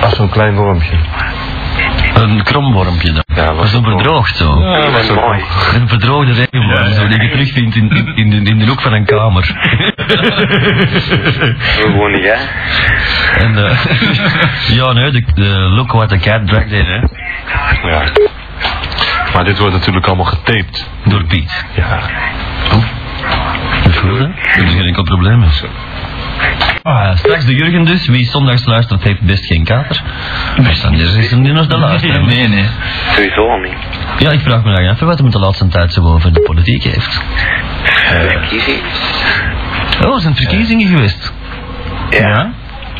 Als zo'n klein wormpje. Een kromwormpje dan. Ja, dat is een verdroogd zo. Ja, dat was mooi. Een verdroogde regenworm, zo, die je terugvindt in, in, in, de, in de hoek van een kamer. Gewoon niet, hè? En, eh ja, nee, de, de look what the cat dragged in, hè. Ja. Maar dit wordt natuurlijk allemaal getaped. Door Piet. Ja. Dat is goed, hè? Dat is geen enkel probleem. Hè. Ah, straks de Jurgen dus. Wie zondags luistert, heeft best geen kater. Maar anders is hem nu nog de laatste. Nee, nee. Sowieso niet. Ja, ik vraag me dan af wat hij met de laatste tijd zo over de politiek heeft. Verkiezing. Oh, zijn het verkiezingen geweest? Ja.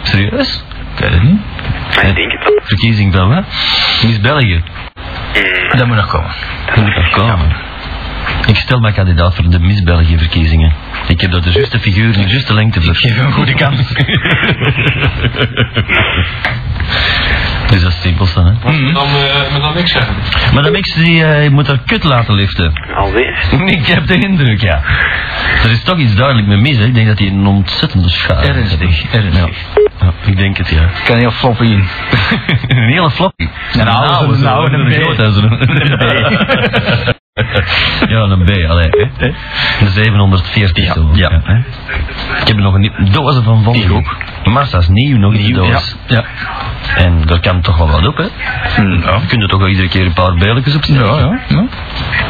Serieus? Ik weet het niet. Ik denk het wel. Verkiezing van wat? Miss België. Dat moet nog komen. Dat moet nog komen. Ik stel mij kandidaat voor de Miss België verkiezingen. Ik heb dat de juiste figuur en de juiste lengte voor. Geef hem een goede kans. Dus dat is het simpelste, hè. Wat moet dan, eh, moet dan niks zeggen? Maar de mix die eh, moet haar kut laten liften. Alweer. Ik heb de indruk, ja. Er is toch iets duidelijk met mis, hè. Ik denk dat hij een ontzettende schade heeft. Ernstig, ernstig. Ja, ik denk het, ja. kan heel floppy in. een hele floppy. Een oude, een oude, een B. grote, hè, zo'n- Ja, een B, allee. Hè? Een 740 Ja, zo. ja. hè. Ik heb nog een dozen van vol. Ik ook. Massa's nieuw, nog in de Ja, doos. ja. En daar kan toch wel wat op, hè. Ja. Je kunt er toch wel iedere keer een paar beeldjes op Ja, zetten. ja. ja.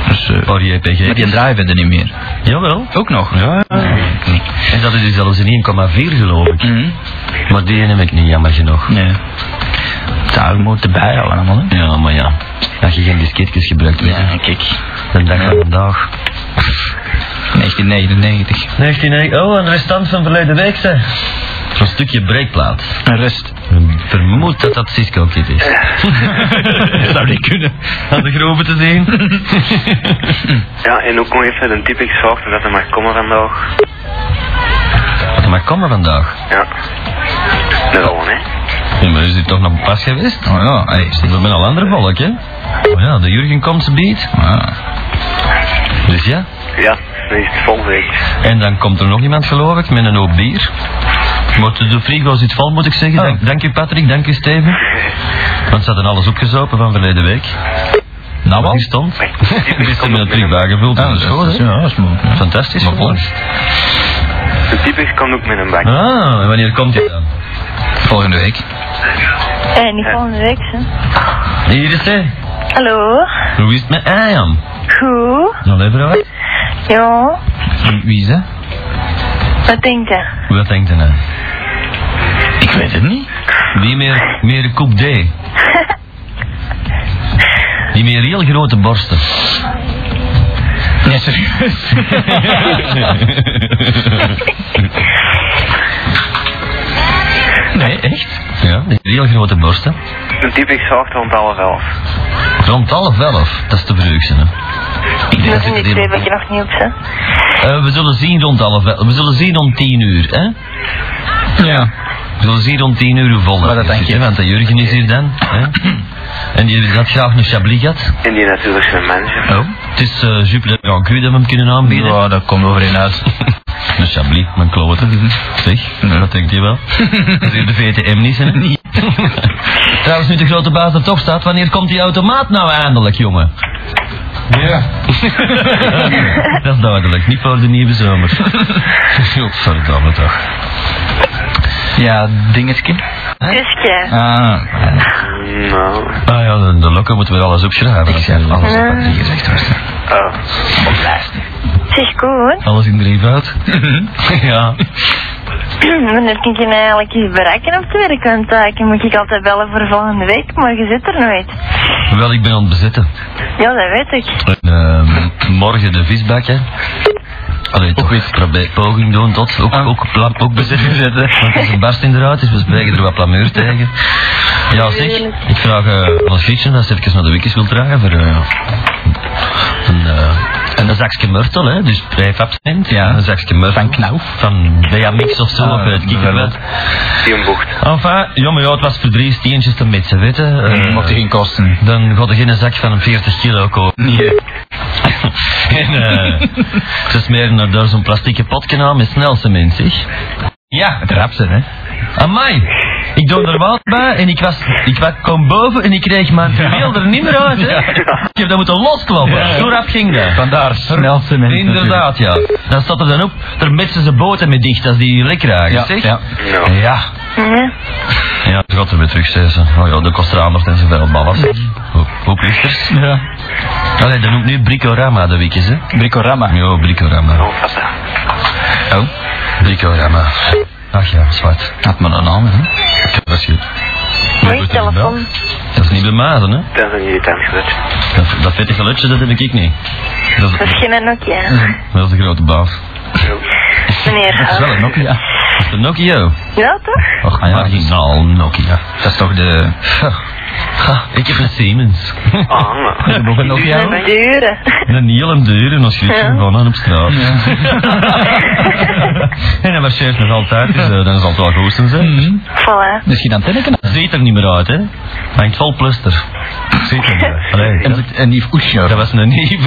Dus, Een paar JPG. maar die drive er niet meer. Jawel. Ook nog? Ja. En dat is dus zelfs in 1,4 geloof ik. Mhm. Maar die neem ik niet, jammer genoeg. Nee. Daar moet erbij allemaal, hè. Ja, maar ja. Als je geen disketjes gebruikt, weet je. Ja, kijk. De dag van vandaag. 1999. 19, oh, een restant van verleden week, zeg. Een stukje breekplaat. Een rust. Ik vermoed dat dat Cisco Kid is. Zou niet kunnen. Had de groeven te zien? Ja, en ook nog even een tip gezorgd dat er mag komen vandaag. Wat er maar komen vandaag. Ja. De rollen, hè? Ja, maar is dit toch nog pas geweest? Oh ja, hey, is We hebben al andere volk, hè? Oh ja, de Jurgen komt ze biedt. Ah. Dus ja. Ja, dan is het volgende week. En dan komt er nog iemand, geloof ik, met een hoop bier. Maar de frigo zit vol, moet ik zeggen. Oh. Dank, dank u, Patrick. Dank u, Steven. Want ze hadden alles opgezopen van verleden week. Nou Wat hier stond. Is er met terug bijgevuld. Dat de is goed. Ja, dat is mooi. Fantastisch. Maar. De typisch kan ook met een bak. Ah, en wanneer komt hij dan? Volgende week. Eh, niet volgende week, hè. Hier is hij. Hallo? Hoe is het met Ayam? Goed? Even uit. Ja? Wie- Wie is dat? Wat denk je? Wat denkt hij nou? Ik weet het niet. Die meer, meer koep D. Die meer heel grote borsten. Nee, serieus. nee, echt? Ja, die heel grote borsten. Een typisch zorgt rond half elf. Rond half elf, dat is te vroeg, hè. Ik denk Dat zijn ik het wat je nog niet op zet. Eh, we zullen zien rond half elf. We zullen zien om tien uur, hè. Ja. We zullen zien om tien uur hoe vol Maar dat is, denk je. hè, Want de Jurgen is hier dan, hè. En die had graag een chablis gehad. En die natuurlijk zijn manager. Oh. Het is uh, Jupiler Grand Cru dat we hem kunnen aanbieden. Ja, dat komt overeen uit. Een chablis, mijn kloten. Zeg, dat denkt je wel. Dat is hier de VTM niet, hè? Trouwens, nu de grote baas er toch staat, wanneer komt die automaat nou eindelijk, jongen? Ja. dat is duidelijk, niet voor de nieuwe zomer. Godverdamme toch. Ja, dingetje. Kusje. Ah. Nou. Ah ja, de, de lokken moeten we alles opschrijven. Ik zeg alles op wat die gezegd wordt. Oh. Zeg goed. Alles in drievoud. ja. Wanneer kun je mij eigenlijk eens bereiken op het werk? Want uh, ik moet ik altijd bellen voor volgende week, maar je zit er nooit. Wel, ik ben aan het bezetten. Ja, dat weet ik. En, ehm, morgen de visbak, hè. Allee, toch weer probeer poging doen tot ook, ook, pla- ook bezetten zetten. Want het is een barst inderdaad, dus we spreken er wat plameur tegen. Ja, zeg, ik vraag eh aan ons Grietje als ze even naar de wikkers wil dragen voor eh, een, eh, een zakje murtel, hè. Dus absent. Ja. Een zakje murtel. Van Knauf. Van Beamix of zo, Ah, of uit Kikkerwet. Die een bocht. Enfin, ja, maar ja, het was voor drie steentjes te metsen, weet je. Eh, Mocht die geen kosten. dan gaat er geen zak van 40 kilo kopen. Nee. en eh ze smeren er daar zo'n plastieke potje aan met snelcement, zeg. Ja, het rapsen, hè. Amai, Ik doe er water bij en ik, was, ik was, kom boven en ik kreeg mijn veel er niet meer uit. Hè. Ik heb dat moeten loskloppen. Zo rap ging dat. Vandaar snelste mensen. Inderdaad, ja. Dan staat er dan op, daar metsen ze boten mee dicht als die lek raken, Ja, zeg. ja. Ja. Ja. Ja. Ja, ze gaat er weer terug, zei ze. Oh ja, de kost er aandacht en zoveel ballast. Hoe, hoe plichters? Ja. Allee, dat noemt nu Bricorama de weekjes, hè? Bricorama. Ja, Bricorama. Oh, vast. Oh, Bricorama. Ach ja, zwart. had maar een naam, hè. Dat is goed. Mooi telefoon. Dat is niet bij mazen, hè? Dat is een irritant geluid. Dat, dat vette geluidje, dat heb ik niet. Dat is, Dat is geen Nokia. dat is de grote baas. Meneer. Dat is wel een Nokia. Dat is de Nokia. Ja, toch? Och, Ah, ja. marginaal Nokia. Dat is toch de... Ha, ik heb een Siemens. Ah, Heb je ook een Nokia? Een dure. Een hele deur en als je Ja. gewoon aan op straat. en dat marcheert nog altijd, dus eh, dan zal het wel goed zijn. zeg. Mhm. Voilà. Misschien aan tenneken. Dat ziet er niet meer uit, hè? Hangt vol pluster. Ziet er niet uit. Allee, En het- een nieuw oesje. dat was een nieuw.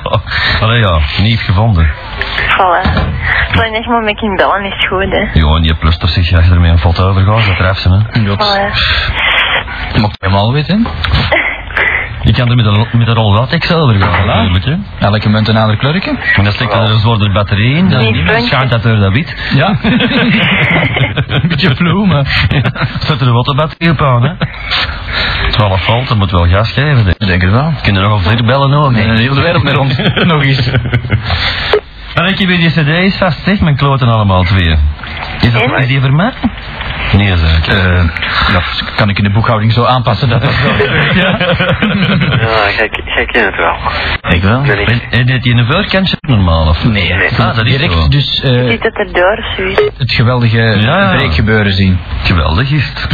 Allee ja, nieuw gevonden. Voilà. Zolang je maar met kind bellen is goed, hè. Ja, en die pluster zeg je ermee een foto over gaat, dat treft ze, hè? Dat Voilà. mag je helemaal weten. Je kan er met een, met een rol latex over gaan, Voilà. natuurlijk, hè? Elke munt een ander kleurje. En dan steekt er een zwaarder batterij in, dan Nee, schijnt dat er dat wit. Ja. een beetje vloemen. Zet er een waterbatterij op aan, hè? 12 volt, dat moet wel gas geven, denk ik. Denk het wel. Kunnen er nog ver bellen ook, Nee, nee. heel de wereld met ons. Nog eens. En ik heb hier die cd is vast, zeg, mijn kloten allemaal twee. Is, dat, is die vermerkt? Nee, zeker. Eh, dat kan ik in de boekhouding zo aanpassen dat dat zo ja. Ja, jij kent het wel. Ik wel. Nee, nee. En, en heeft hij een voorkantje normaal, of? Nee, Ah, dat is direct zo. dus eh, Ziet het erdoor zoiets? het geweldige ja. breekgebeuren zien. Geweldig is het.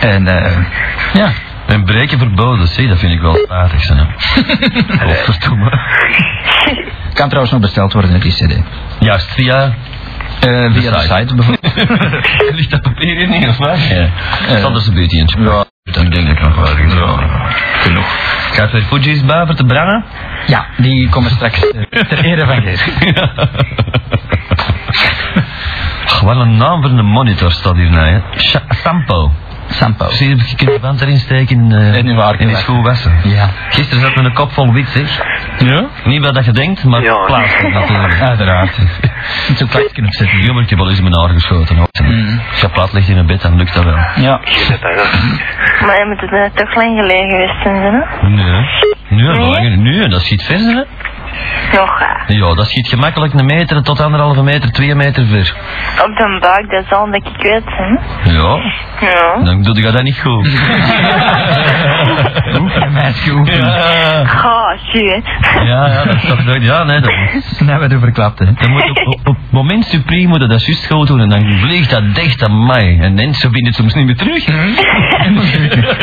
En eh, ja, En breken verboden, zie, dat vind ik wel spijtig, hè. Godverdomme. kan trouwens nog besteld worden, die cd. Juist, via... Eh, via de site. site, bijvoorbeeld. Ligt dat papier in niet, of wat? Ja. Eh. Sanders een beetje. Ja. Dan denk ik nog wel. Ja. Genoeg. Gaat er Fuji's bij voor te brengen? Ja, die komen straks eh, ter ere van. Ach, wat een naam voor een monitor staat hier nou, hè. Sha- Sampo. Sampo. Je, je kunt de band erin steken eh, In haar in wassen. Ja. Gisteren zat met een kop vol wit, zeg. Ja? Niet wat dat je denkt, maar Ja. plaats natuurlijk. Uiteraard. Niet zo'n plakje opzetten. Jammer, ik heb wel eens in mijn haar geschoten. hoor. Mm. Als je plat ligt in een bed, dan lukt dat wel. Ja. Maar je moet het eh, toch lang geleden geweest zijn, hè? Nee. Nee, Nee? nee, nee dat schiet verder, hè. Nog Ja, dat schiet gemakkelijk een meter tot anderhalve meter, twee meter ver. op de buik, dat is al dat ik weet, hè? Ja, Ja. dan doe je dat niet goed. Oefenen, meisje, oefenen. Ja, Ga, zie ja, ja, dat is toch. Ja, nee, dat, Nou, we doen verklapt, hè. dat moet op, op, op het moment supreme moet je dat juist goed doen en dan vliegt dat dicht aan mij. En mensen vinden het soms niet meer terug.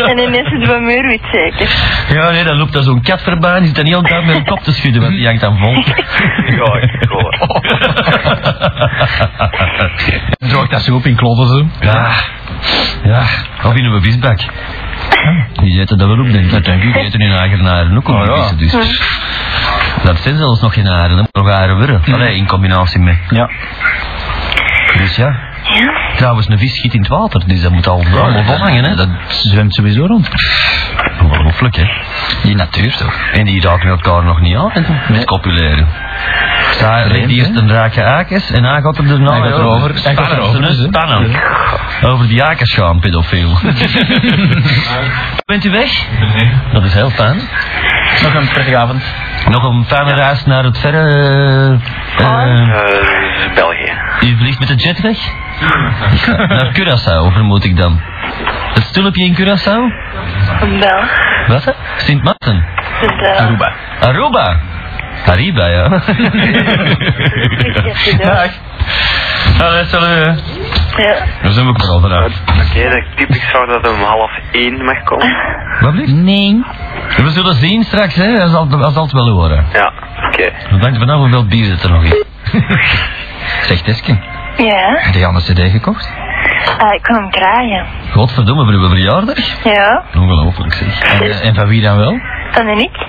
En ineens is het bij muur wit zeker. Ja, nee, dan loopt daar zo'n kat voorbij en die zit dan heel tijd met een kop te schudden, die hangt dan vol. Ja, ik hoor. Dat ze op in klodden, zo. Ja, ja, of in een visbak. Die eten dat wel op, denk ik. Dat denk ik. Die eten in ook op Oh, de ja. vissen, dus. Dat zijn zelfs nog geen haren, dat moet nog haren worden. Allee, in combinatie met. Ja. Dus ja. Ja. Trouwens, een vis schiet in het water, dus dat moet al allemaal volhangen, hè. Dat zwemt sowieso rond. Ongelooflijk, hè. Die natuur, toch? En die raken elkaar nog niet aan met Nee. copuleren. Daar ligt eerst een raakje aakjes en hij gaat er daarna Hij gaat gaat Spannend, erover, hè, dus. Spannend. Over die aakjes gaan, pedofiel. Bent u weg? Dat is heel fijn. Nog een prettige avond. Nog een fijne reis naar het verre... eh, Eh, is België. u vliegt met de jet weg? naar Curaçao, vermoed ik dan. Het stulpje in Curaçao? Bel. Wat? Sint Maarten? Aruba. Aruba? Ariba, ja. Dag. Allee, salut. Ja. Daar zijn we ook al vanaf. Oké, dat typisch zou dat om half één mag komen. Wat blieft? Nee. We zullen zien straks, hè. Hij zal, hij zal het wel horen. Ja, oké. Dan hangt vanaf hoeveel bier er nog is. Zeg Teske, Ja. heb je al een cd gekocht? Ah, ik kan hem kraaien. Godverdomme, voor uw verjaardag? Ja. Ongelooflijk, zeg. En, eh, en van wie dan wel? Dan en ik.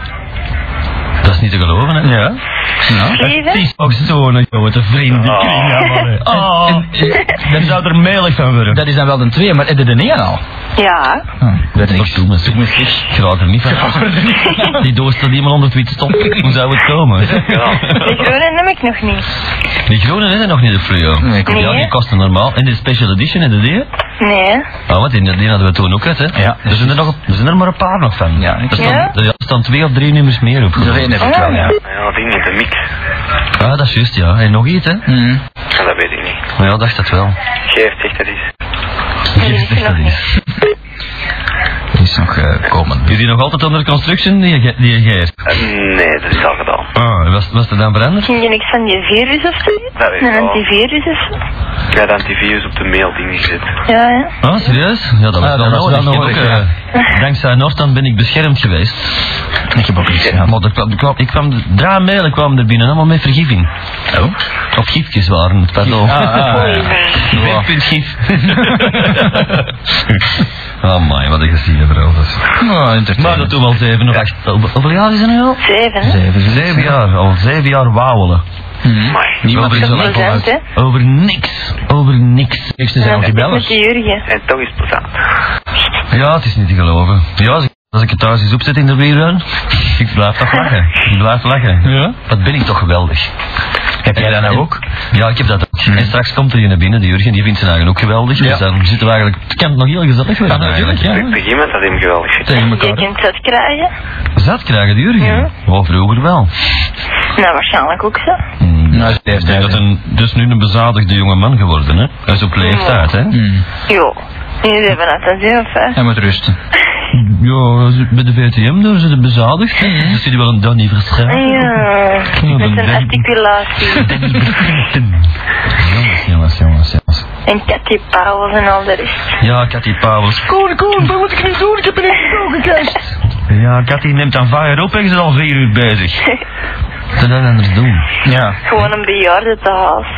Dat is niet te geloven, hè. Ja. Het hè? is ook zo'n grote vriendenkring, ja, mannen. Oh, En, eh, dan zou er melig van worden. dat is dan wel de twee, maar heb je de één al? Ja. Weet niks. Verdomme, zeg. Ik raak er niet van. Die doos staat iemand onder het witte stop. Hoe zou het komen? Ja. De groene heb ik nog niet. Die groene is er nog niet de fluo. Nee, ook Ja, die kosten normaal. En de special edition, heb je die? Nee? Oh, wat, die, die hadden we toen ook uit, hè? Ja. Er zijn er, nog, er zijn er maar een paar nog van. Ja, ik- er, staan, Ja? er staan twee of drie nummers meer op. De één heb ik wel, ja. Ja, ding met de mix. Ah, dat is juist, ja. En nog iets, hè? Hm. Ja, dat weet ik niet. Maar ja, dacht het wel. Geef zegt dat is. Is nog niet. Die is nog eh, komen. Is die nog altijd onder construction, die, ge- die geest? Eh, nee, dat is al gedaan. Ah, was, was er dan veranderd? Ging je niks van die virus of zo? Dat Een antivirus of zo? Heb de antivirus op de mail ding gezet. Ja, ja. Ah, serieus? Ja, dat was Ah, Ik heb nodig, ook, eh, dankzij Norton ben ik beschermd geweest. Ik heb ook iets gehad. Maar er kwam, er kwam, ik kwam, drie mailen kwamen er binnen, allemaal met vergifing. Oh? Of gifjes waren het, pardon. Ah, ah, ah. oh my, wat een geziene vrouw. dat is. Oh, entertainment. Maar dat doen we al zeven of acht. Hoeveel- jaar is het nu al? Zeven? Zeven, zeven jaar. Al zeven jaar wauwelen. Hm. Maar, Niemand is Over zo het lang Plezant, voluit. hè? Over niks. Over niks. Eerst Ja, zijn nog die met die Jurgen. en toch is het plezant. Ja, het is niet te geloven. Ja, als ik, het thuis eens opzet in de rerun, ik blijf toch lachen. Ik blijf lachen. Ja? Wat ben ik toch geweldig. Heb jij dat nou ook? Ja, ik heb dat ook. En straks komt er hier naar binnen, de Jurgen, die vindt zijn eigen ook geweldig. Ja. Dus dan zitten we eigenlijk... Het kan nog heel gezellig worden eigenlijk. Ja. Ik begin met dat hem geweldig vindt. Tegen Je kunt dat krijgen. Zat krijgen, de Jurgen? Ja. Oh, vroeger wel. Nou, waarschijnlijk ook zo. Hmm. Nou, is Ik denk leeftijd, dat een, dus nu een bezadigde jonge man geworden, hè? Hij is op leeftijd, hè? Jo. Jullie hebben dat zelf, hè? Hij moet rusten. Ja, bij de VTM doen ze het bezadigd. hè. Dus zie je wel een Danny verschijnen. Ja. Met een ben- articulatie. Jongens, jongens, jongens, jongens. En Cathy Pauwels en al de rest. Ja, Cathy Pauwels. Koen, Koen, wat moet ik nu doen? Ik heb een ingebroken kast. Ja, Cathy neemt dan fire op en ze is al vier uur bezig. Wat dan anders doen? Ja. Gewoon een bejaarde te huis.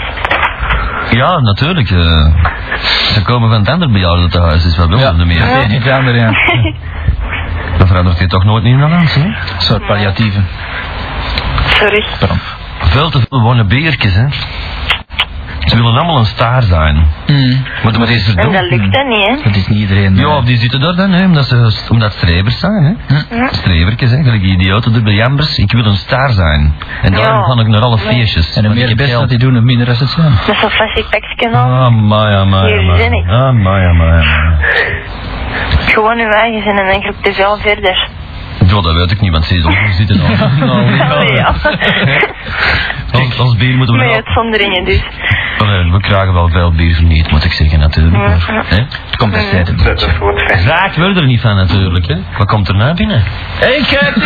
Ja, natuurlijk. eh. ze komen van het andere huis, dus wat wil Ja, er meer? is niet anders, ja. Dat verandert je toch nooit in een land, hè? Een soort palliatieve. Sorry. Pardon. Veel te veel wonnebeertjes, hè? Ze willen allemaal een star zijn. Hm. Maar dat is En dat lukt dan niet, hè? Dat is niet iedereen. Ja, eh, of die zitten daar dan, hè, omdat ze omdat strebers zijn, hè. Ja. Hè, gelijk die idioten bij Jambers. Ik wil een star zijn. En daarom Ja. ga ik naar alle feestjes. En hoe Want meer best geld. dat die doen, hoe minder als het zijn. Met zo'n flesje pekje al. Ah, my, ah, my, Hier ah, ah, my. Gewoon uw eigen zin en dan groep te veel verder. Ja, dat weet ik niet, want ze is zitten al. Nou, Allee, ja. Als, als bier moeten we Met uitzonderingen dus. Allee, We krijgen wel veel bier verniet, moet ik zeggen, natuurlijk. Ja, Maar, hè? Het compenseert een fijn. Zaak wil er niet van, natuurlijk. Hè? Wat komt er nou binnen? Hé, hey, kijk!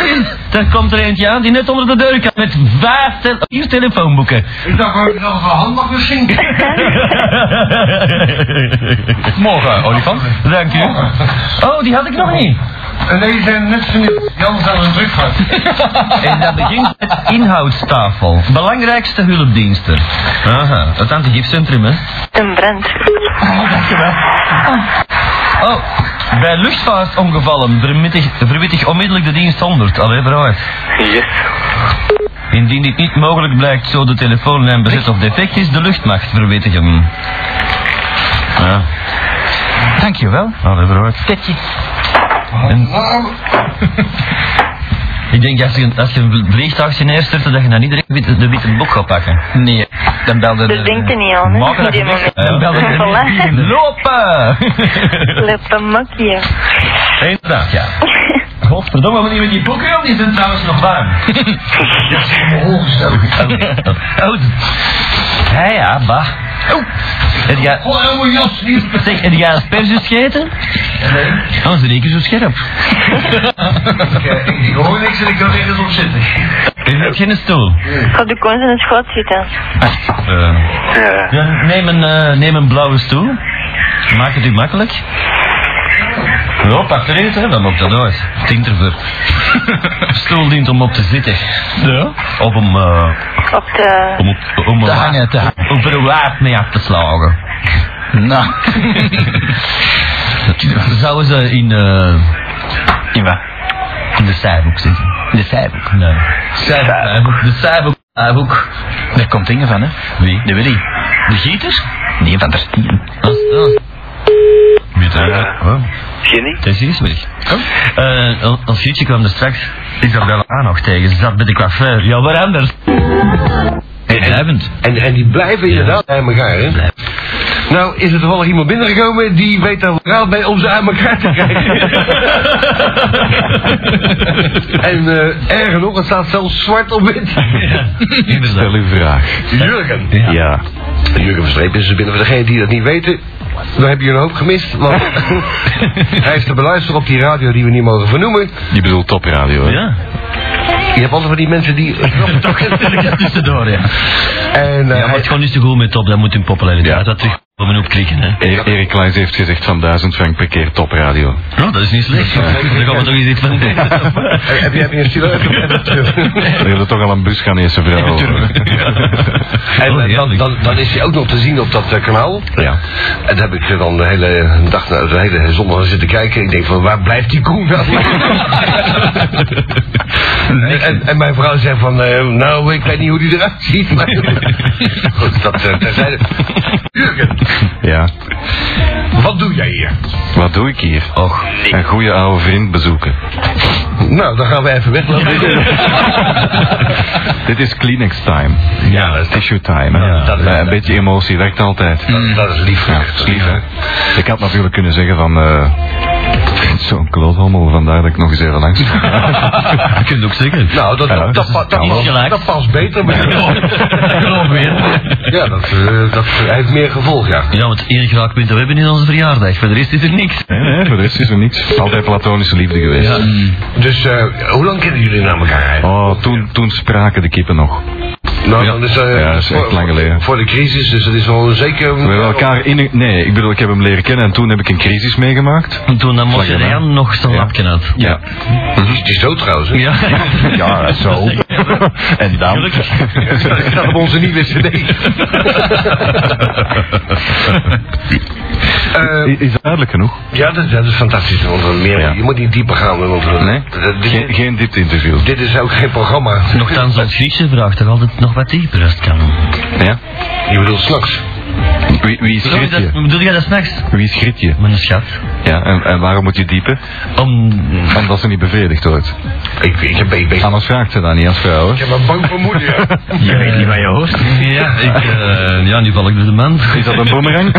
Er komt er eentje aan die net onder de deur kan met vijf tel vier telefoonboeken. Ik dacht dat ik nog een handbak wil schenken. Morgen, olifant. Dank u. Oh, die had ik nog niet. En deze zijn net zo niet Jan aan een drukvat. En dat begint met inhoudstafel. Belangrijkste hulpdiensten. Aha, het antigifcentrum, hè. Een brand. Oh, bij luchtvaartongevallen verwittig, verwittig onmiddellijk de dienst 100. Allee, vooruit. Yes. Indien dit niet mogelijk blijkt zo de telefoonlijn bezet of defect is, de luchtmacht verwittigen. Ja, Dankjewel. allee, vooruit. Petje. En- Ik denk als je, als je een vliegtuigje neerstort, dat je dan niet direct de witte boek gaat pakken. Nee, dan belde Dat denkt er niet aan, hè? Op dat die weg. Dan belde je Voilà. Lopen! Lopen makje. Inderdaad, ja. Godverdomme, maar niet met die boeken, die zijn trouwens nog warm. Dat is helemaal ongesteld. Oh, ja, ja, bah. Oh, heb jij, Oh, jas zeg, heb jij asperges gegeten? Nee. Oh, ze zo scherp. Ik, eh, ik hoor niks en ik kan ergens op zitten. Je hebt geen stoel. Ik ga de kont in het schot zitten. Ja. Ja, neem, een, eh, neem een blauwe stoel. Maak het u makkelijk. Ja, pak er eens, hè. Dan moet dat uit. Het dient ervoor. stoel dient om op te zitten. Ja? Of om, eh, Op de... om, op, om, Te hangen, te hangen. om er een waard mee af te slagen. Nou. Zouden ze in, eh, In wat? in de zijboek zitten? De cijferboek. Nee. Zijboek. De zijboek Dagboek. Daar komt dingen van, hè? Wie? De Willy. De Gieters? Nee, van der Stien. Ah, ah. Wie daar? Oh. Jenny? Het is. Eh, ons Gietje kwam er straks Isabella aan nog tegen. Ze zat bij de coiffeur. Ja, waar anders? En, en, en die blijven inderdaad bij elkaar, hè? Blijf. Nou, is er toevallig iemand binnengekomen die weet daar raad bij om ze uit elkaar te krijgen. en eh erger nog, het staat zelfs zwart op wit. Stel uw vraag. Jurgen. Ja. Jurgen Verstreep is dus binnen voor degenen die dat niet weten. Dan heb je een hoop gemist, want hij is te beluisteren op die radio die we niet mogen vernoemen. Je bedoelt topradio, hè? Ja. Je hebt altijd van die mensen die... Toch er tussendoor, ja. en Ja, eh, maar hij, het gewoon niet zo goed met top. Dat moet in populariteit Ja. terug op en op klikken, hè. E- Erik Kleins heeft gezegd van 1000 frank per keer topradio. Nou, dat is niet slecht. Daar gaan we toch eens iets van heb, je een stiloot? Je hebt toch al een bus gaan eerste vrouw. En Oh, eh, dan, dan, dan is hij ook nog te zien op dat eh, kanaal. Ja. En daar heb ik dan de hele dag, naar- de hele zondag zitten kijken. Ik denk van, waar blijft die koe nou? en, en, mijn vrouw zei van, eh, nou, ik weet niet hoe die eruit ziet. Maar goed, dat eh, terzijde. Jurgen, Ja. wat doe jij hier? Wat doe ik hier? Och. Een goede oude vriend bezoeken. Nou, dan gaan we even weglopen. Dit is Kleenex time. ja, dat is, Tissue time. hè? Ja, dat is- een beetje emotie werkt altijd. dat, dat is lief. Ja, dat is lief, hè. Ik had natuurlijk kunnen zeggen van... eh Zo'n kloothommel, vandaar dat ik nog eens even langs ga. Je kunt ook zeggen. Nou, dat, Ja, dat, dat dat, dat, past, dat past beter bij Geloof weer. Ja, dat, eh, dat heeft meer gevolg, ja. Ja, want raakpunt dat we hebben in onze verjaardag. Voor de rest is er niks. Nee, nee, voor de rest is er niks. Altijd platonische liefde geweest. Dus eh, hoe lang kennen jullie naar elkaar? Oh, toen, toen spraken de kippen nog. Nou, Ja. dan is, eh, Ja, dat is echt voor, lang geleden. Voor de crisis, dus dat is wel zeker... We hebben elkaar in. Nee, ik bedoel, ik heb hem leren kennen en toen heb ik een crisis meegemaakt. En toen daarna. Jan nog zijn Ja. lapje had. Ja. Die is- die is dood trouwens, hè? Ja. Ja, zo. En dan? Gelukkig. Dat staat op onze nieuwe cd. Eh, Is dat duidelijk genoeg? ja, dat, dat is fantastisch. Want meer, Ja. Je moet niet dieper gaan. Want, we- Nee? dat- dit, Geen, geen diepte-interview. dit is ook geen programma. Nochtans, ons Griekse vraagt toch altijd nog wat dieper als het kan. Ja? Je bedoelt s'nachts. Wie, wie is Bedoel je dat, Grietje? bedoel jij dat s'nachts? Wie is Grietje? Mijn schat. Ja, en, en waarom moet je diepen? Om... Omdat ze niet bevredigd wordt. Ik, ik, heb, ik, ben- Anders vraagt ze dat niet als vrouw, ik heb een bang vermoeden. Ja. Je weet niet wat je hoort. Ja, ik, eh, ja, nu val ik door de man. Is dat een boemerang?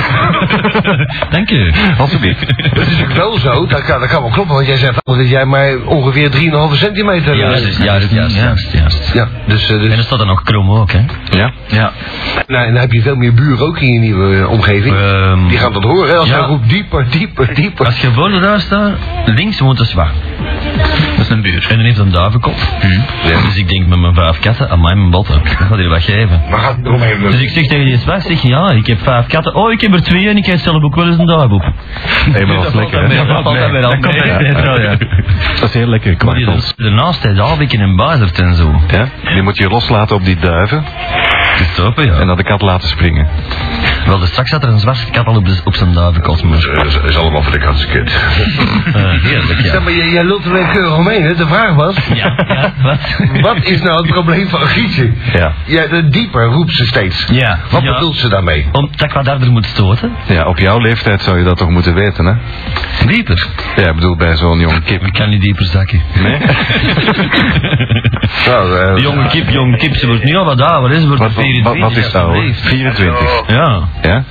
Dank u. Alsjeblieft. Het is ook wel zo, dat kan, dat kan wel kloppen, want jij zei van dat jij maar ongeveer 3,5 centimeter... Ja, eh, juist, juist, juist, juist, ja, dus, eh, En dus er staat er nog krom ook, hè. Ja? Ja. nou, en dan heb je veel meer buren ook in je nieuwe eh, omgeving. Ehm, Die gaan dat horen, als ja. hij roept dieper, dieper, dieper. Als je de huis staat, links woont een zwaar. Dat is een buur. En dan heeft een duivenkop. Ja. Dus ik denk met mijn vijf katten, aan mij mijn botten. Dat gaat hier wat geven. Maar gaat? Dus ik zeg tegen die zwaar, zeg ja, ik heb vijf katten. Oh, ik heb er twee en ik eet zelf ook wel eens een duif op. Maar dat is lekker? Dat valt dan weer al Dat is heel lekker, kwartels. Daarnaast hij Daviken en Bazert en zo. Ja? Die moet je loslaten op die duiven Ja. en dat de kat laten springen. Wel, dus straks zat er een zwarte kat al op, de, op zijn duivenkot. Dat is, is allemaal voor de katsenkut. eh, heerlijk, ja. Zeg maar, jij, jij lult er weer keurig omheen, hè? De vraag was, Ja, ja, wat? wat is nou het probleem van Gietje? Ja. Ja, de dieper roept ze steeds. Ja. Wat Ja. bedoelt ze daarmee? Omdat ik wat harder moet stoten? Ja, op jouw leeftijd zou je dat toch moeten weten, hè? Dieper. Ja, ik bedoel bij zo'n jong kip. Ik kan niet dieper zakken. Nee? Nou, Jonge kip, jonge kip, ze wordt nu al wat ouder, hè. Ze wordt Wat, wat, 24. wat is dat hoor? alsjeblieft. 24. Ja. Ja?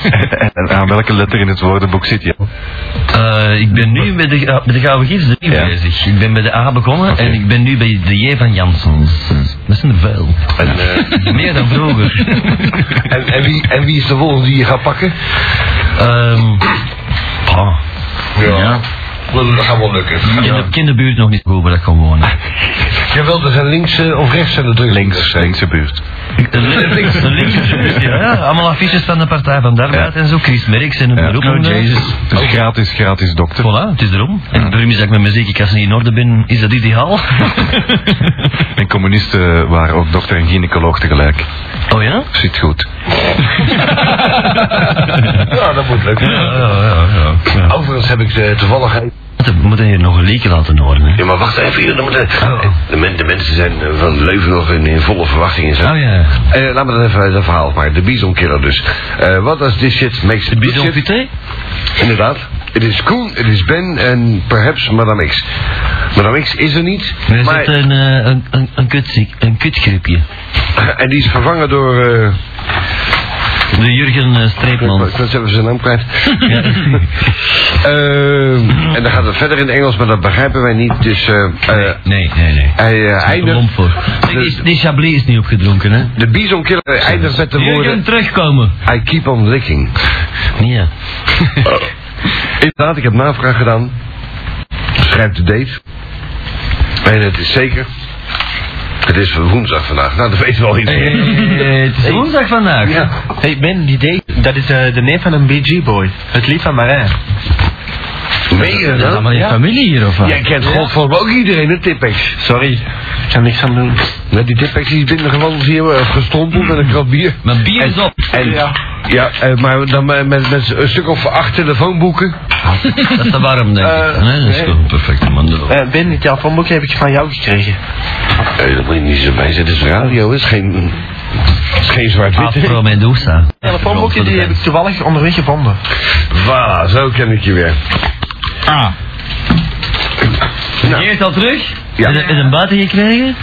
en aan welke letter in het woordenboek zit je? Eh, ik ben nu bij de, bij de Gouden Gids Ja. bezig. Ik ben bij de A begonnen en ik ben nu bij de J van Janssens. Dat zijn er veel. en, eh, Meer dan vroeger. en, en, wie, en wie is de volgende die je gaat pakken? Ehm ah, Ja. Wel, Dat gaat wel lukken. in, de, in de buurt nog niet goed waar ik kan wonen. Jawel, er zijn links eh, of rechts zijn de druk. Links, linkse buurt. De links, de linkse buurt, ja, ja. Allemaal affiches van de Partij van de Arbeid Ja. en zo. Chris Merks en een Ja. beroep. Oh, eh, Jezus. Dus gratis, gratis dokter. Voilà, het is erom. En daarom is dat ik met mijn ziekenkast niet in orde ben, is dat ideaal. En communisten waren ook dokter en gynaecoloog tegelijk. oh ja? Zit goed. Ja, dat moet lukken. Ja, ja, ja. ja. Overigens heb ik eh, toevallig... Wat we moeten hier nog een leekje laten horen. Hè. Ja, maar wacht even hier. moeten- De, men- de mensen zijn eh, van Leuven nog in, in volle verwachting. zo. Oh ja. Eh, laat me dan even het verhaal maar. De Bison Killer dus. Eh What does this shit makes De Bison? Vité? Inderdaad. Het is Koen, het is Ben en perhaps Madame X. Madame X is er niet. Er maar, zit een, eh, een, een, een, kutziek, een kutgripje. en die is vervangen door... eh De Jurgen uh, Streepman. ik was even zijn naam kwijt. Ja. Eh, en dan gaat het verder in het Engels, maar dat begrijpen wij niet. Dus eh, eh, Nee, nee, nee. hij eh, Een eindigt... lomp voor. Die, die Chablis is niet opgedronken, hè? De Bison Killer eindigt met de Jurgen, woorden... terugkomen. I keep on licking. Ja. Inderdaad, ik heb navraag gedaan. Schrijf de date. En het is zeker. Het is woensdag vandaag. Nou, dat weten we al iedereen. Het is woensdag vandaag. Ja. Hey Ben, die date, dat is eh, de neef van een BG-boy. Het lied van Marijn. Meen je Dat is allemaal je Ja. familie hier, of wat? Jij kent godverdomme ook iedereen, hè, Tipex? Sorry, ik kan niks aan doen. Met die Tipex die is binnengewandeld hier, eh, gestrompeld met een krat bier. Mijn bier is op. En, ja, ja eh, maar dan met, met, met een stuk of acht telefoonboeken. Dat is te warm, denk ik. Eh, nee, dat is nee. gewoon perfect, man. Eh, ben, die telefoonboek heb ik van jou gekregen. Eh, dat moet je niet zo bij zetten. Het is radio, het is geen, het is geen zwart-wit. Afro Medusa. Telefoonboekje die heb ik toevallig onderweg gevonden. Voilà, zo ken ik je weer. Ah. Nou. Geert al terug? Ja. Is, is een buiten gekregen?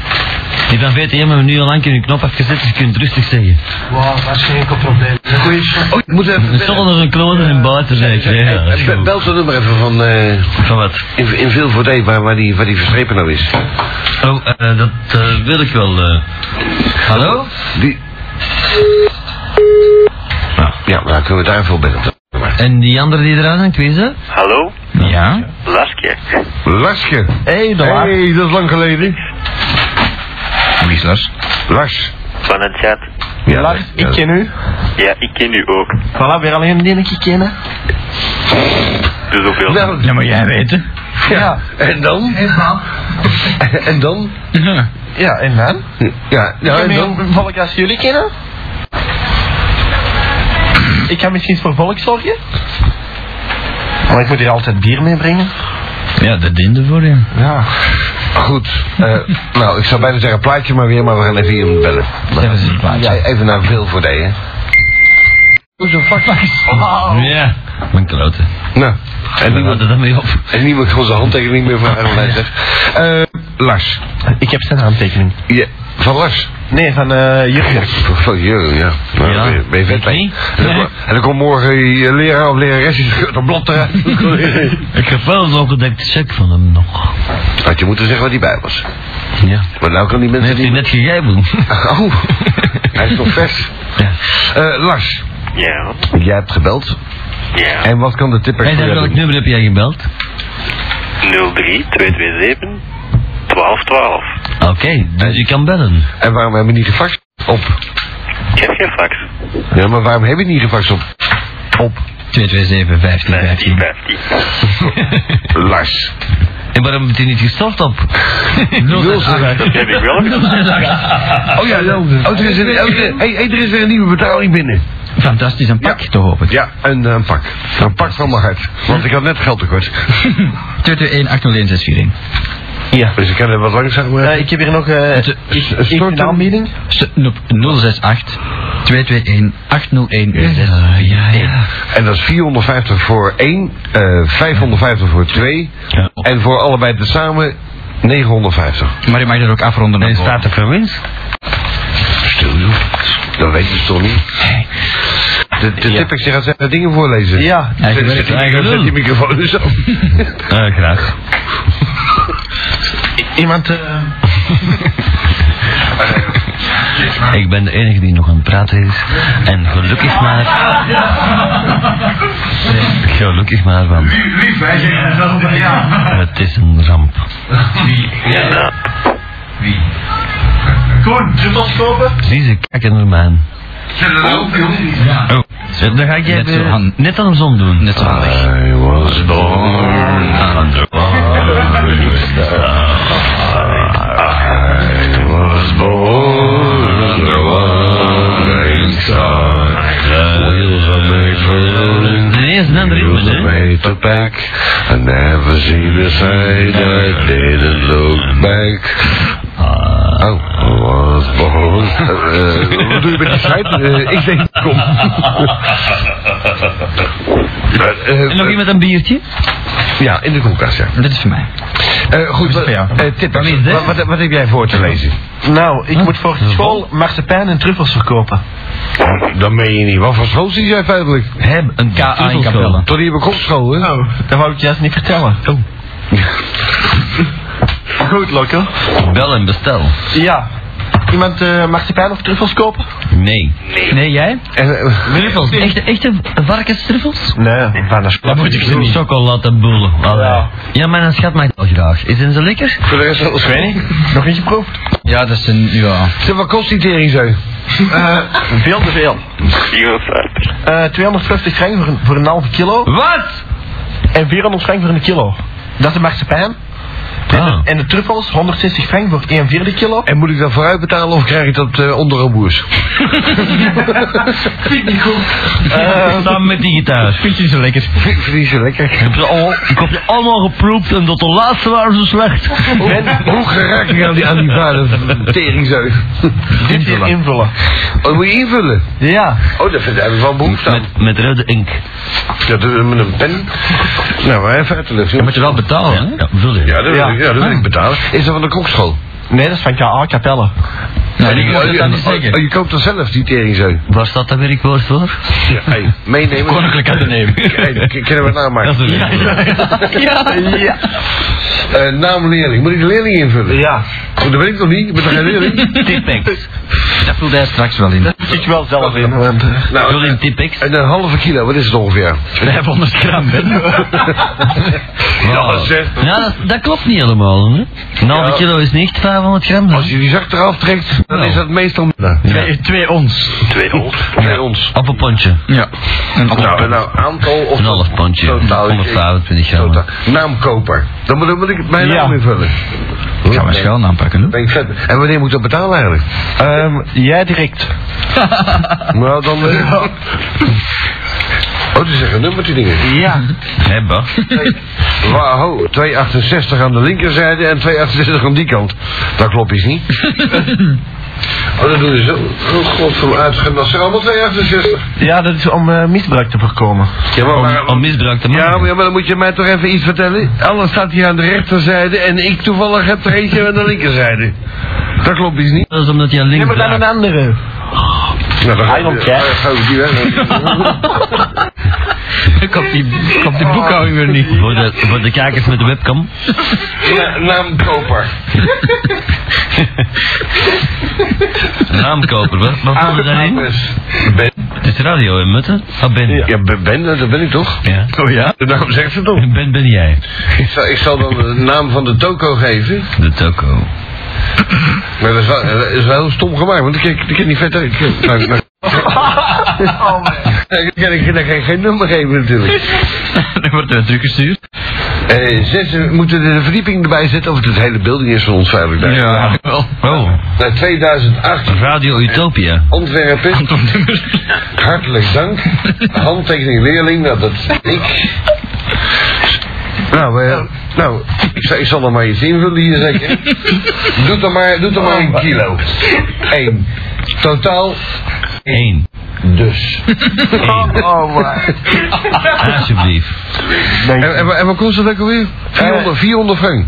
Die van VTM hebben we nu al lang kunnen knop afgezet, dus je kunt het rustig zeggen. Wow, dat is geen enkel probleem. Goeie Oh, ik moet even... Er stond er een kloot en een buiten, zeg ik. Bel het nummer even van, eh Van wat? in, in veel voor waar, waar, die, waar die verstrepen nou is. Oh, eh, dat eh, wil ik wel. eh. Hallo? Die... Nou, ja, maar dan kunnen we daarvoor bellen. En die andere die eruit hangt, wie is dat? Hallo? Ja? Laske. Larsje. Hey, de Lars. hey, dat is lang geleden. Wie is Lars? Lars. Van het chat. Ja, Lars, ja. ik ken u. Ja, ik ken u ook. Voilà, weer alleen die ik kennen. Dus ook heel... Nou, Dat moet jij weten. ja. En dan? En dan? Ja, en dan? Ja, ja ik en heb dan? volk als jullie kennen. Ik ga misschien voor volk zorgen. Maar ik moet hier altijd bier meebrengen. Ja, dat diende voor je. Ja. Goed. eh, nou, ik zou bijna zeggen plaatje maar weer, maar we gaan even iemand bellen. Ja, even naar veel voor hè. Hoe zo'n vak? Ja. Mijn klote. Nou, en niemand, houden dat mee op. en niemand kan zijn handtekening meer vragen. Eh, Lars. Ik heb zijn handtekening. Ja, van Lars. Nee, van eh Jurgen. Van Jurgen, ja. Nou, Ja, ben je- vet ik mee. En dan, Nee. en dan komt morgen je leraar of lerares, die scheurt een blad eruit. Ik heb wel een ongedekte check van hem nog. Had je moeten zeggen wat hij bij was. Ja. Maar nou kan die Dat mensen heeft hij niet... net gegeven. Oh, hij is nog vers. Ja. Eh, Lars, Ja. jij hebt gebeld. Ja. En wat kan de tipper Hey, jou welk nummer heb jij gebeld? 03 227 1212. Oké, dus je kan bellen. En waarom hebben we niet gefaxt op? Ik heb geen fax. Ja, maar waarom heb je niet gefaxt op? Op 227 15 15 15. 15. Lars. En waarom heb je niet gestort op? Dat heb ik wel. Oh ja, nou. Oh, er is een, oh, er- hey, hey, er is weer een nieuwe betaling binnen. Fantastisch, een pak toch hoop ik. Ja, een, eh, pak. Een pak van mijn hart. Want ik had net geld tekort. 221 801 Ja. Dus ik kan er wat langzamer. Eh, ik heb hier nog eh Het- ik, een ik stort- een aanbieding. 068 221 801 Ja, ja, ja. En dat is 450 voor één, eh 550 voor twee. Ja. En voor allebei tezamen 950. Maar je mag er ook afronden naar En staat er voor winst? Stil joh. Dat weet je toch niet. De, de Ja. Tipex gaat zijn dingen voorlezen. Ja. Eigen Zet zet die microfoon eens op. Ah, graag. I- Iemand eh Ik ben de enige die nog aan het praten is. En gelukkig maar. Gelukkig maar, want het is een ramp. Ja. Koen, druppels kopen? Zie ze kijken naar me aan. Oh, Dan ga ik Net even zo han- net andersom doen. net zo handig. I was born Under I was born under one star. Wheels are made for rolling een ander ritme, hè? Way to back. I never seen the side. I didn't look back. Oh, Born. Eh, wat doe je met die site? Eh, ik denk, kom. Eh, En nog iemand een biertje? Ja, in de koelkast, ja. Dit is voor mij. Eh, goed, voor jou. eh, Tip, wat, wat, wat heb jij voor te lezen? Nou, ik moet voor school marsepein en truffels verkopen. Dan meen je niet. Wat voor school zie jij feitelijk? Heb een KA in Capelle. Tot hier bij kopschool, hè? Oh, dat wou ik juist niet vertellen. Oh. Goed, Lokke. Bel en bestel. Ja. Iemand eh marsepein of truffels kopen? Nee. Nee, jij? En, eh, Truffels. Echte, echte varkenstruffels? Nee, van de Dat moet ik ze niet. Chocoladeboel. Ja. Ja, mijn schat maakt het wel graag. Is het zo lekker? voor de rest wel Ik weet niet. Nog niet geproefd? Ja, dat is een... Ja. Zeg, wat kost die tering zo? Eh, veel te veel. 54. Eh 250 frank voor een, voor een halve kilo. Wat? En 400 frank voor een kilo. Dat is de marsepein. En, Ah. de, en de truffels 160 frank voor 1 vierde kilo. En moet ik dat vooruit betalen of krijg ik dat eh, onder een boers? Eh, Samen met die gitaar. Vind je zo lekker? Vind vind je zo lekker? Ik heb, ze al, ik heb ze allemaal geproefd en tot de laatste waren ze slecht. En hoe geraak ik aan die, aan die vader tering zo? dit hier invullen. Oh, dat moet je invullen? Ja. Oh, dat vind ik wel behoefte aan. Met, met rode ink. Ja, met een pen. Nou, maar even uit de lucht. moet je wel betalen, hè? Ja, vul je. Ja, dat Ja. Ja, dat wil ik betalen. Is dat van de kokschool? Nee, dat is van KA Capelle. Nou, die oh, je, dan niet oh, zeggen. oh, je koopt dan zelf die tering zo? Waar staat dat werkwoord voor? Ja, hey, meenemen. Koninklijk Atheneum. Hey, k- kunnen we het namaken? Dat is een Ja. ja. Eh, naam leerling. Moet ik de leerling invullen? Ja. Oh, dat weet ik nog niet. Ik ben toch geen leerling? Tipex. Dat voelde hij straks wel in. Dat zit je wel zelf in. Want, eh, Nou, Vul in Tipex. en een halve kilo, wat is het ongeveer? 500 gram, hè? Ja, zeg. Ja, dat, dat klopt niet helemaal, hè? Een halve Ja. kilo is niet 500 gram. Als je die zak eraf trekt, dan Nou. is dat meestal... Nou, Twee, twee ons. twee ons. Twee ons. Pondje. Ja. Een Nou, en nou, aantal of... Een half pondje. Totaal. 125 gram. Totaal. Naamkoper. Dan moet, dan moet ik mijn Ja. naam invullen. Ik ga mijn schuil aanpakken, hè? Ben ik vet. En wanneer moet ik dat betalen eigenlijk? ehm, jij direct. Nou, dan... Oh, die zeggen nummertje dingen. Ja. Hebba. Wauw, 268 aan de linkerzijde en 268 aan die kant. Dat klopt iets niet. Oh, dat doen ze zo. Oh, god, van uitgaan. Dat zijn allemaal 268. Ja, dat is om eh, misbruik te voorkomen. Ja, maar, Om, maar- om misbruik te ja, maken. maar, ja, maar dan moet je mij toch even iets vertellen. Alles staat hier aan de rechterzijde en ik toevallig heb er eentje aan de linkerzijde. Dat klopt iets niet. Dat is omdat hij aan Ja, links maar dan een andere. Nou, I don't care. die op die, ik op die boekhouding weer niet. Voor de, voor de kijkers met de webcam. Na, naamkoper. Naamkoper, wat, wat vond je daarin? Ben. Het is radio in Mutten. Ah, Ben. Ja, Ben, Ben, dat ben ik toch? Ja. Oh ja? De naam zegt ze toch? Ben ben jij. Ik zal, ik zal dan de naam van de toko geven. De toko. Maar dat is wel, dat is wel heel stom gemaakt, want ik kan, ik kan niet verder. Ik kan, nou, nou, ik kan, ik kan geen, geen nummer geven natuurlijk. Dan wordt er teruggestuurd. Eh, zes, we moeten de verdieping erbij zetten, of het hele building is van ons veilig daar. Ja, wel. Oh. Naar 2008, Radio Utopia. Antwerpen. Hartelijk dank. Handtekening leerling, nou dat ik. Nou, eh, nou ik, zal, ik zal er maar iets invullen hier zeker. Doe er maar, doe er maar een kilo. Eén. Totaal Eén. dus. Oh, maar. Alsjeblieft. En, en, en wat kost dat ook alweer? 400, 400 frank.